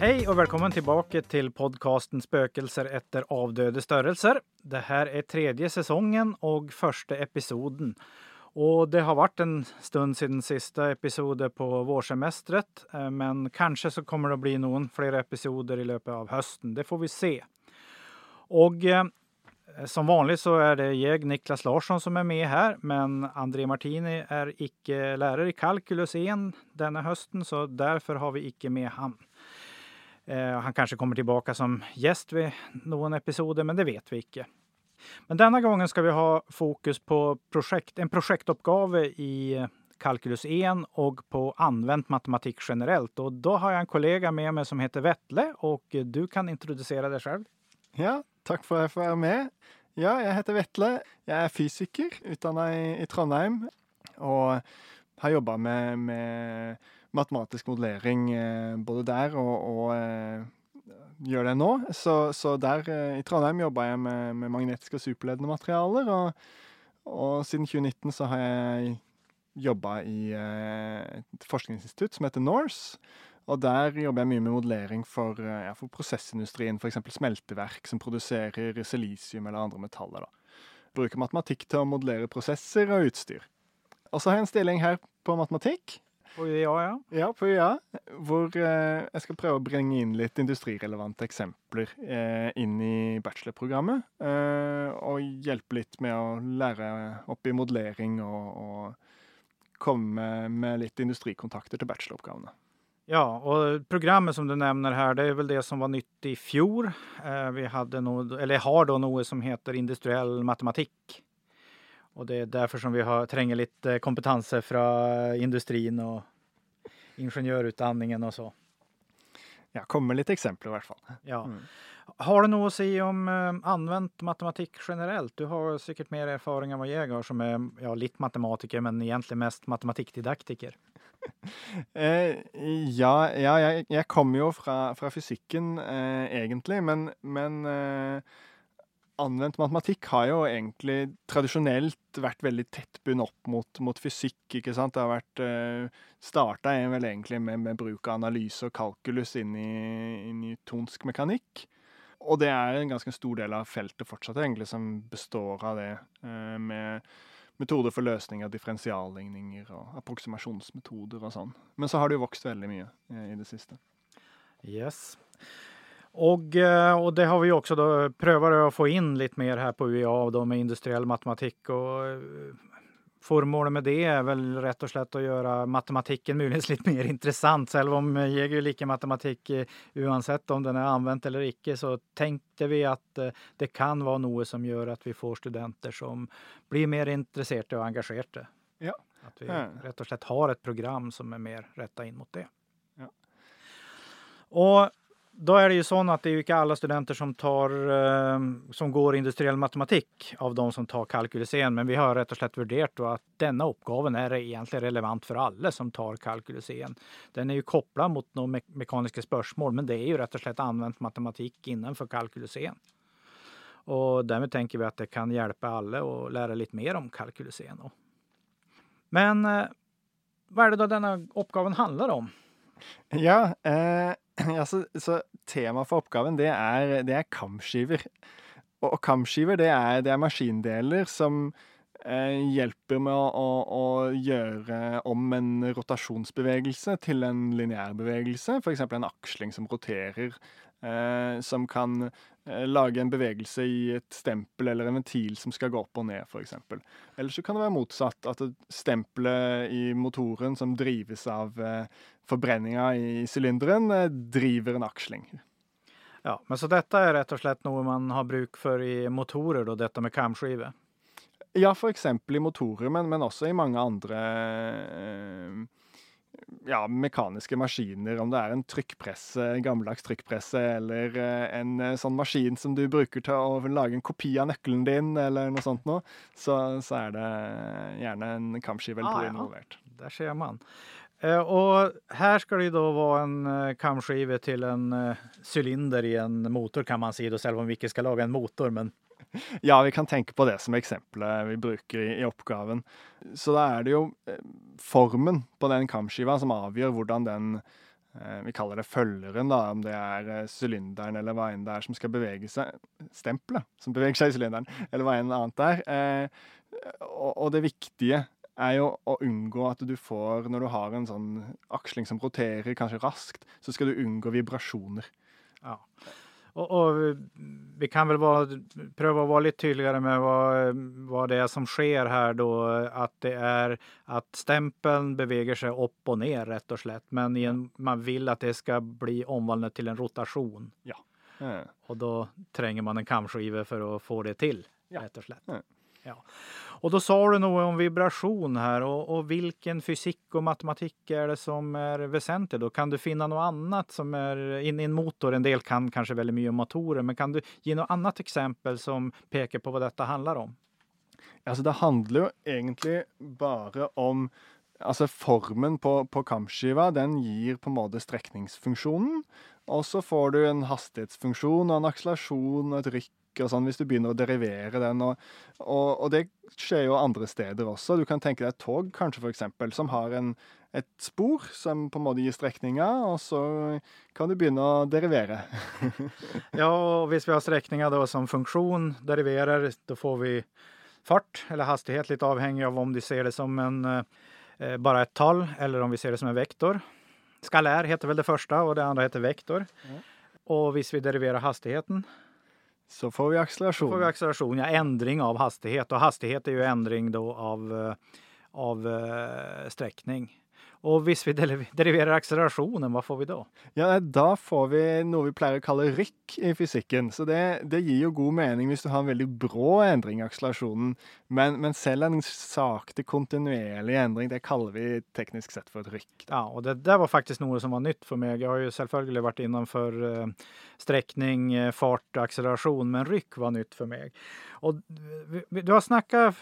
Hej och välkommen tillbaka till podcasten Spökelser efter avdöde störelser. Det här är tredje säsongen och första episoden. Och det har varit en stund sedan sista episoden på vårsemestret, eh, men kanske så kommer det att bli någon fler episoder i löpet av hösten. Det får vi se. Och eh, som vanligt så är det jag, Niklas Larsson, som är med här, men André Martini är icke lärare i kalkylus 1 denna hösten, så därför har vi icke med han. Eh, han kanske kommer tillbaka som gäst vid någon episod, men det vet vi inte. Men denna gången ska vi ha fokus på projekt, en projektuppgave i kalkylus 1 och på använt matematik generellt. Och då har jag en kollega med mig som heter Vettle och du kan introducera dig själv. Ja, tack för att jag får vara med. Ja, jag heter Vettle. Jag är fysiker, utbildad i, i Trondheim och har jobbat med, med matematisk modellering eh, både där och, och eh, gör det nu. Så, så där eh, i Trondheim jobbar jag med, med magnetiska och superledende materialer och, och sedan 2019 så har jag jobbat i eh, ett forskningsinstitut som heter NORSE och där jobbar jag mycket med modellering för, eh, ja, för processindustrin, för exempel smältverk som producerar silicium eller andra metaller. Då. Bruker matematik till att modellera processer och utstyr. Och så har jag en ställning här på matematik på UiA, ja. Ja, på UiA. Hvor eh, jeg skal prøve å bringe inn litt industrirelevante eksempler eh, inn i bachelorprogrammet. Eh, og hjelpe litt med å lære opp i modellering og, og komme med litt industrikontakter till bacheloroppgavene. Ja, och programmet som du nämner här, det är väl det som var nytt i fjol. Eh, vi hade nog, eller har då något som heter industriell matematik. Och det är därför som vi har tränger lite kompetenser från industrin och ingenjörutbildningen och så. Ja, kommer lite exempel i alla fall. Ja. Mm. Har du något att säga om eh, använt matematik generellt? Du har säkert mer erfarenhet än vad jag har som är ja, lite matematiker men egentligen mest matematikdidaktiker. eh, ja, ja jag, jag kommer ju från, från fysiken eh, egentligen men, men eh, anvendt matematikk har jo egentlig tradisjonelt vært veldig tett bundet opp mot, mot, fysikk. ikke sant? Det har vært uh, eh, Starta vel egentlig med, med, bruk av analyse og kalkulus inn i, inn i tonsk mekanikk. Og det er en ganske stor del av feltet fortsatt egentlig som består av det, uh, med metoder for løsning av differensialligninger og approksimasjonsmetoder og sånn. Men så har det jo vokst veldig mye uh, eh, i det siste. Yes. Och, eh, och det har vi också då prövat att få in lite mer här på UEA då med industriell matematik och eh, Formålet med det är väl rätt och slätt att göra matematiken möjligtvis lite mer intressant. Även om jag är lika matematik oavsett om den är använd eller icke så tänkte vi att eh, det kan vara något som gör att vi får studenter som blir mer intresserade och engagerade. Ja. Att vi ja. rätt och slätt har ett program som är mer rätta in mot det. Ja. Och då är det ju så att det är ju inte alla studenter som tar eh, som går industriell matematik av de som tar kalkylusen. Men vi har rätt och slätt värderat att denna uppgaven är egentligen relevant för alla som tar kalkylusen. Den är ju kopplad mot några me mekaniska spörsmål, men det är ju rätt och slätt använt matematik innanför kalkylusen. Och därmed tänker vi att det kan hjälpa alla att lära lite mer om kalkylusen. Men eh, vad är det då denna uppgaven handlar om? Ja, eh ja, så, så temaet for oppgaven det er, det er kamskiver. Og, og kamskiver det er, det er, maskindeler som eh, hjelper med å, å, å, gjøre om en rotasjonsbevegelse til en lineær bevegelse. F.eks. en aksling som roterer. Eh, som kan eh, lage en bevegelse i et stempel eller en ventil som skal gå opp og ned, f.eks. Eller så kan det være motsatt. At stempelet i motoren som drives av eh, forbrenninga i cylinderen eh, driver en aksling. Ja, men så detta är rätt och slett något man har bruk för i motorer då, detta med kamskivor? Ja, för exempel i motorer, men, men också i många andra eh, ja, mekaniske maskiner. Om det är en trykkpresse, en gammeldags trykkpresse, eller eh, en sån maskin som du bruker till att lage en kopia av nyckeln din, eller något sånt noe, så, så er det gärna en kamskive eller ah. Ja. Där ser man. Eh, och här ska det då vara en eh, kamskiva till en eh, cylinder i en motor kan man säga, då, även om vi inte ska laga en motor. Men... Ja, vi kan tänka på det som exempel eh, vi brukar i, i uppgaven. Så då är det ju eh, formen på den kamskivan som avgör hur den eh, Vi kaller det følgeren, da, om det er eh, cylindern sylinderen eller hva enn det er som skal bevege seg. Stempelet som beveger seg i sylinderen, eller hva enn annet det er. Eh, og, og det viktige er jo å unngå at du får Når du har en sånn aksling som roterer kanskje raskt, så skal du unngå vibrasjoner. Ja. Och, och vi kan väl vara, pröva att vara lite tydligare med vad, vad det är som sker här då. Att det är att stämpeln beväger sig upp och ner rätt och slätt. Men en, man vill att det ska bli omvandlat till en rotation. Ja. Eh, Och då tränger man en kamskiva för att få det till. Ja. Rätt och slätt. Ja. Ja. Och då sa du något om vibration här och, och vilken fysik och matematik är det som är väsentligt? Då kan du finna något annat som är in i en motor? En del kan kanske väldigt mycket om motorer, men kan du ge något annat exempel som pekar på vad detta handlar om? Alltså det handlar egentligen bara om alltså formen på, på kampskiva den gir på en måte strekningsfunksjonen. Og så får du en hastighetsfunksjon og en akselerasjon og et rykk og sånn, hvis du begynner å derivere den. Og, og, og det skjer jo andre steder også. Du kan tenke deg et tog, kanskje, for eksempel, som har en, et spor som på en måte gir strekninga, og så kan du begynne å derivere. Ja, och hvis vi har sträckningar då som funktion deriverar, då får vi fart eller hastighet lite avhängig av om du ser det som en, eh, bara ett tal eller om vi ser det som en vektor. Skalär heter väl det första och det andra heter vektor. Ja. Och hvis vi deriverar hastigheten så får vi så får vi acceleration, ja, ändring av hastighet. Och hastighet är ju ändring då av, eh, av eh, sträckning. Och hvis vi deri- deriverar accelerationen, vad får vi då? Ja, da får vi noe vi pleier å kalle rykk i fysikken. Så det, det gir jo god mening hvis du har en veldig brå endring i akselerasjonen. Men, men selv en sakte, kontinuerlig endring, det kaller vi teknisk sett for et rykk. Ja, och det där var faktiskt något som var nytt för mig. Jag har ju självklart varit innanför eh, sträckning, eh, fart, acceleration, men ryck var nytt för mig. Och du har snackat,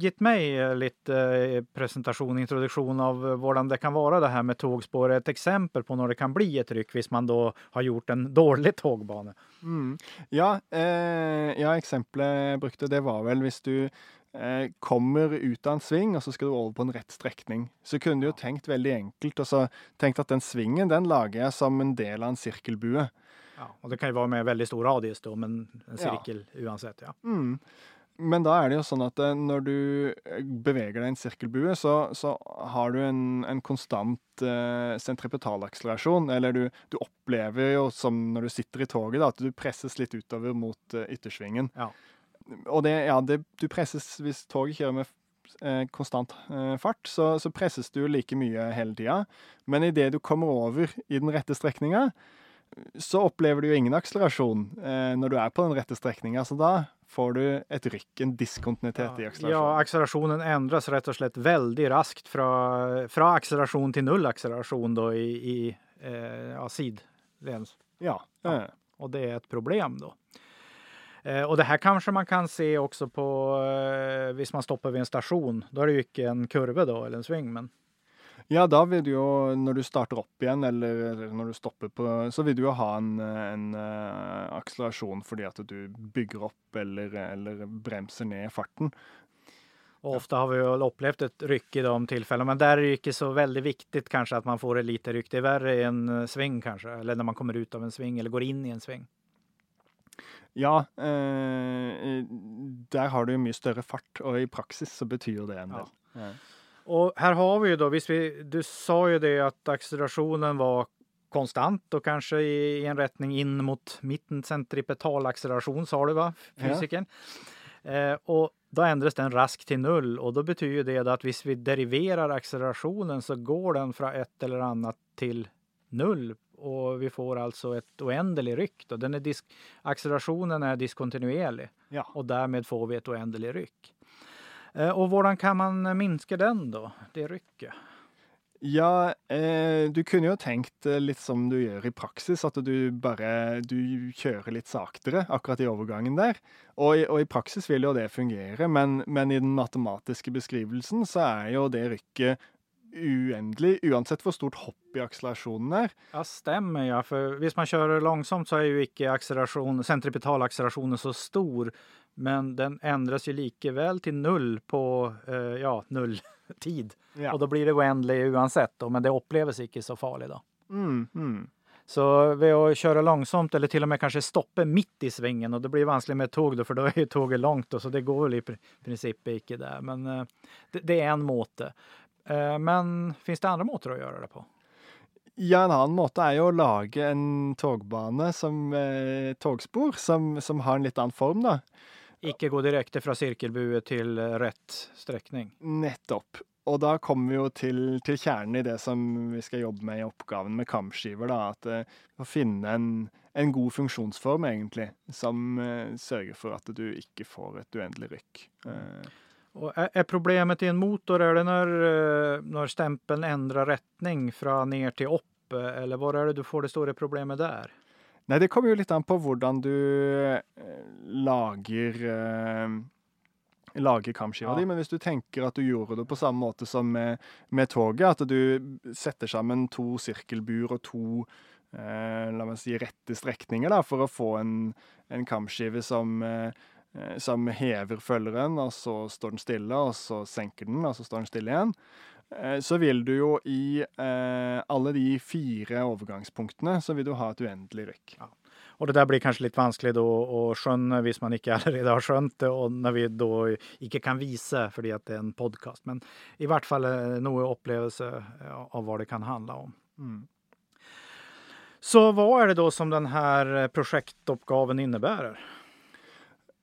gett mig lite eh, presentation, introduktion av hvordan det kan vara det här med tågspår. Ett exempel på när det kan bli ett ryck, hvis man då har gjort en dårlig tågbane. Mm. Ja, eh, ja, eksempelet jeg brukte, det var vel hvis du eh, kommer ut av en sving, og så skal du over på en rett strekning. Så kunne du jo tenkt veldig enkelt, og så tenkt at den svingen, den lager jeg som en del av en sirkelbue. Ja, och det kan ju vara med väldigt stor radius då, men en Ja. cirkel oavsett. Ja. Mm. Men da er det jo sånn at eh, når du eh, beveger deg i en sirkelbue, så, så har du en, en konstant eh, sentripetalakselerasjon. Eller du, du opplever jo som når du sitter i toget, da, at du presses litt utover mot eh, yttersvingen. Ja. Og det, ja, det, du presses hvis toget kjører med eh, konstant fart, så, så presses du jo like mye hele tida. Men idet du kommer over i den rette strekninga, så opplever du jo ingen akselerasjon eh, når du er på den rette strekninga. Så da får du et rykk, en diskontinuitet i Ja, akselerasjonen. accelerationen ändras rätt och slett väldigt raskt från, från acceleration till null acceleration då i, i eh, ja, sidleds. Ja. Ja. eh, Och det är ett problem då. Eh, och det här kanske man kan se också på, eh, hvis man stoppar vid en station. Då är det ju inte en kurva då, eller en sving. Men ja, da vil du jo, når du starter opp igjen, eller, når du stopper på Så vil du jo ha en, en eh, akselerasjon fordi at du bygger opp eller, eller bremser ned farten. och ofta har vi väl upplevt ett ryck i de tillfällena. Men där är inte så väldigt viktigt kanske att man får ett lite ryck. Det är värre i en eh, sving kanske, eller när man kommer ut av en sving eller går in i en sving. Ja, eh, der har du jo mye større fart, og i praksis så betyr det en del. Ja. Och här har vi ju då, visst vi, du sa ju det att accelerationen var konstant och kanske i, i en rättning in mot mitten centripetalacceleration sa du va, Ja. fysiken. Eh, och då ändras den raskt till noll och då betyder det att hvis vi deriverar accelerationen så går den från ett eller annat till noll och vi får alltså ett oändligt ryck. Då. Den är disk- accelerationen är diskontinuerlig ja. och därmed får vi ett oändligt ryck. Eh, och hvordan kan man minska den då, det rycket? Ja, eh, du kunne jo tenkt eh, litt som du gjør i praksis, at du bare du kjører litt saktere akkurat i overgangen der. Og, i- og i praksis vil jo det fungere, men, men i den matematiske beskrivelsen så er jo det rykket uendelig, uansett hvor stort hopp i akselerasjonen er. Ja, stämmer ja. För hvis man kör långsamt så är ju icke acceleration, centripetalaccelerationen så stor. Men den ändras ju likeväl till null på eh, ja, null tid. Ja. Och då blir det oändligt oavsett då, men det upplevs icke så farligt då. Mm, mm. Så ved å kjøre langsomt, eller til og med kanskje stoppe midt i svingen, og det blir vanskelig med tog, da, for da er jo toget langt, og så det går vel i pr- prinsippet ikke der. Men eh, det, det er en måte. Eh, Men finnes det andre måter å gjøre det på? Ja, en annen måte er jo å lage en togbane som eh, togspor, som, som har en litt annen form, da. Ikke gå direkte fra sirkelbue til eh, rett strekning. Nettopp. Og da kommer vi jo til, til kjernen i det som vi skal jobbe med i oppgaven med kamskiver. da, At eh, å finne en, en god funksjonsform, egentlig, som eh, sørger for at du ikke får et uendelig rykk. Eh, Og er, er problemet i en motor, er det når, eh, når stempelen endrer retning fra ned til opp, eh, eller hvor er det du får det store problemet der? Nei, det kommer jo litt an på hvordan du eh, lager eh, lager kamskiva Ja. di, men hvis du tenker at du gjorde det på samme måte som med, med toget, at du setter sammen to sirkelbuer og to eh, la meg si rette strekninger da, for å få en, en kamskive som, eh, eh, som hever følgeren, og så står den stille, og så senker den, og så står den stille igjen. Eh, Så vil du jo i eh, alle de fire overgangspunktene så vil du ha et uendelig rykk. Og det der blir kanskje litt vanskelig da å skjønne hvis man ikke allerede har skjønt det, og når vi da ikke kan vise fordi at det er en podkast. Men i hvert fall eh, noe opplevelse eh, av hva det kan handle om. Mm. Så hva er det da som denne prosjektoppgaven innebærer?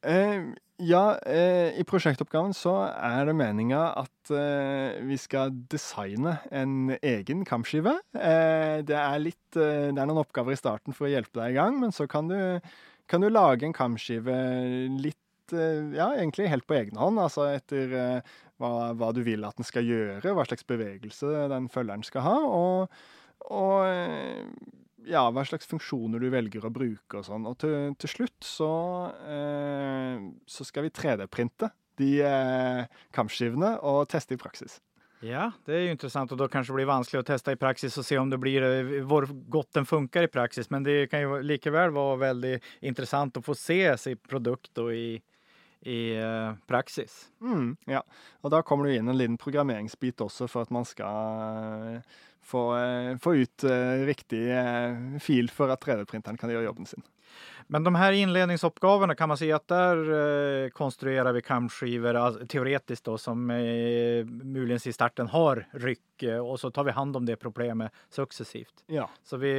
Eh, ja, eh, i prosjektoppgaven så er det meninga at eh, vi skal designe en egen kampskive. Eh, det er litt eh, Det er noen oppgaver i starten for å hjelpe deg i gang, men så kan du, kan du lage en kampskive litt eh, Ja, egentlig helt på egen hånd, altså etter eh, hva, hva du vil at den skal gjøre, hva slags bevegelse den følgeren skal ha, og, og eh, ja, hva slags funksjoner du velger å bruke og sånn. Og til, til slutt så, eh, så skal vi 3D-printe de eh, kampskivene og teste i praksis. Ja, det er jo interessant, og da kanskje det blir vanskelig å teste i praksis og se om det blir eh, hvor godt den funker i praksis. Men det kan jo likevel være veldig interessant å få se sitt produkt og i, i eh, praksis. Mm, ja, og da kommer det inn en liten programmeringsbit også for at man skal eh, få, eh, få ut eh, riktig eh, fil for at 3D-printeren kan gjøre jobben sin. Men de her inledningsoppgavene kan man si at der eh, konstruerer vi kamskivor altså, teoretisk da, som eh, muligens i starten har eh, og så tar vi hand om det problemet successivt. Ja. Så vi,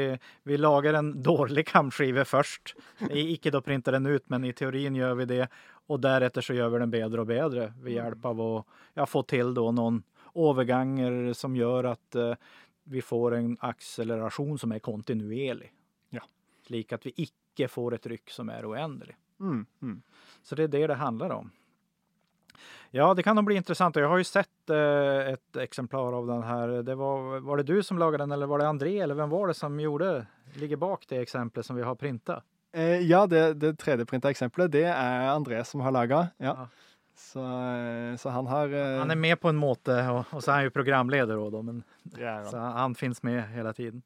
vi lager en dårlig kamskive først. I- Ikke da printer den ut, men i teorien gjør vi det. Og deretter så gjør vi den bedre og bedre ved hjelp av å ja, få til da noen overganger som gjør at eh, vi får en akselerasjon som er kontinuerlig. Ja. Slik at vi ikke får et rykk som er uendelig. Mm, mm. Så det är det det handlar om. Ja, det kan nog bli intressant. Jag har ju sett eh, ett exemplar av den här. Det var, var det du som lagade den eller var det André eller vem var det som gjorde, ligger bak det exemplet som vi har printat? Eh, ja, det, det 3D-printa eksempelet, det er André som har laga. Ja. Ja. Så, eh, så han har eh, Han är med på en måte och, och så är han ju programledare då, men det er han. så han finns med hela tiden.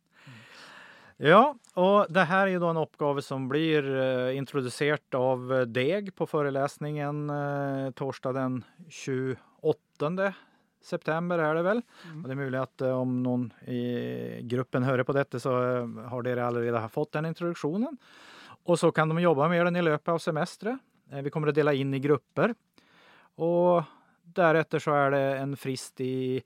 Ja, och det här är ju då en uppgave som blir eh, introducerat av Deg på föreläsningen torsdag den 28 september är det väl. Mm. Och det är möjligt att om någon i gruppen hör på detta så har dere allerede fått den introduktionen. Och så kan de jobba med den i løpet av semesteret. Eh, Vi kommer att dela in i grupper. Och därefter så är det en frist i,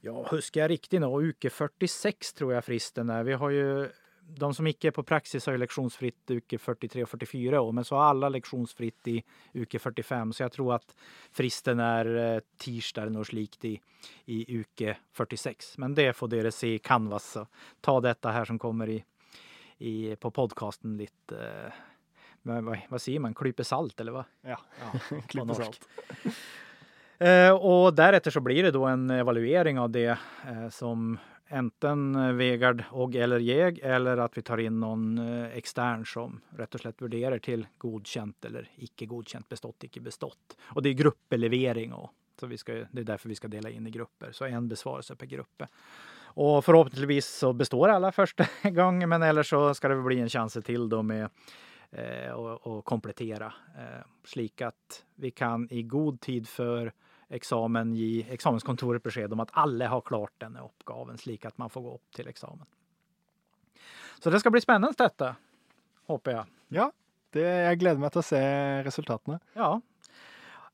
ja, husker jag riktigt nu, uke 46 tror jag fristen är. Vi har ju de som ikke er på praksis har jo leksjonsfritt uke 43 og 44 år, men så har alle leksjonsfritt i uke 45. Så jeg tror at fristen er eh, tirsdag eller noe slikt i, i uke 46. Men det får dere se i Canvas. Så ta dette her som kommer i, i, på podkasten litt eh, hva, hva sier man? Klype salt, eller hva? Ja. Klippe norsk. salt. Eh, og deretter så blir det da en evaluering av det eh, som enten Vegard og eller jeg, eller at vi tar inn noen eh, ekstern som rett og slett vurderer til godkjent eller ikke godkjent, bestått, ikke bestått. Og det er gruppelevering òg, så vi skal, det er derfor vi skal dele inn i grupper. Så en besvarelse per gruppe. Og forhåpentligvis så består alle første gang, men ellers så skal det bli en sjanse til da med eh, å, å komplettere, eh, slik at vi kan i god tid før eksamen gi eksamenskontoret beskjed om at alle har klart denne oppgaven, slik at man får gå opp til eksamen. Så det ska bli spännande detta, hoppas jag. Ja, det, jeg gleder meg til å se resultatene. Ja.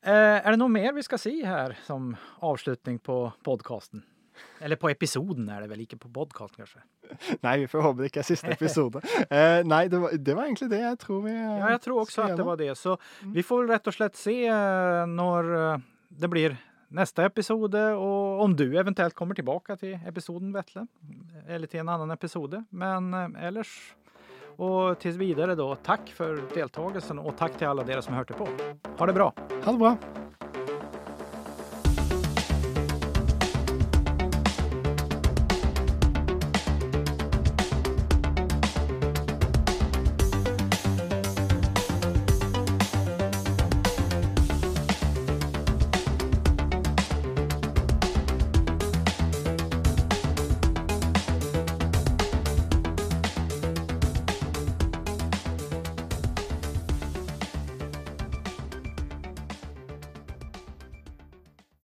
Eh, är det något mer vi ska se här som avslutning på podcasten? Eller på episoden är det väl, ikke på podcast kanske? Nei, vi får håpe det ikke er siste episode. Eh, nei, det var, det var egentlig det jeg tror vi Ja, jag tror också att det var det. Så vi får väl rätt och slett se eh, när eh, det blir nästa episode och om du eventuellt kommer tillbaka till episoden Vettle eller till en annan episode. Men ellers och tills vidare då, tack för deltagelsen och tack till alla er som hörde på. Ha det bra! Ha det bra.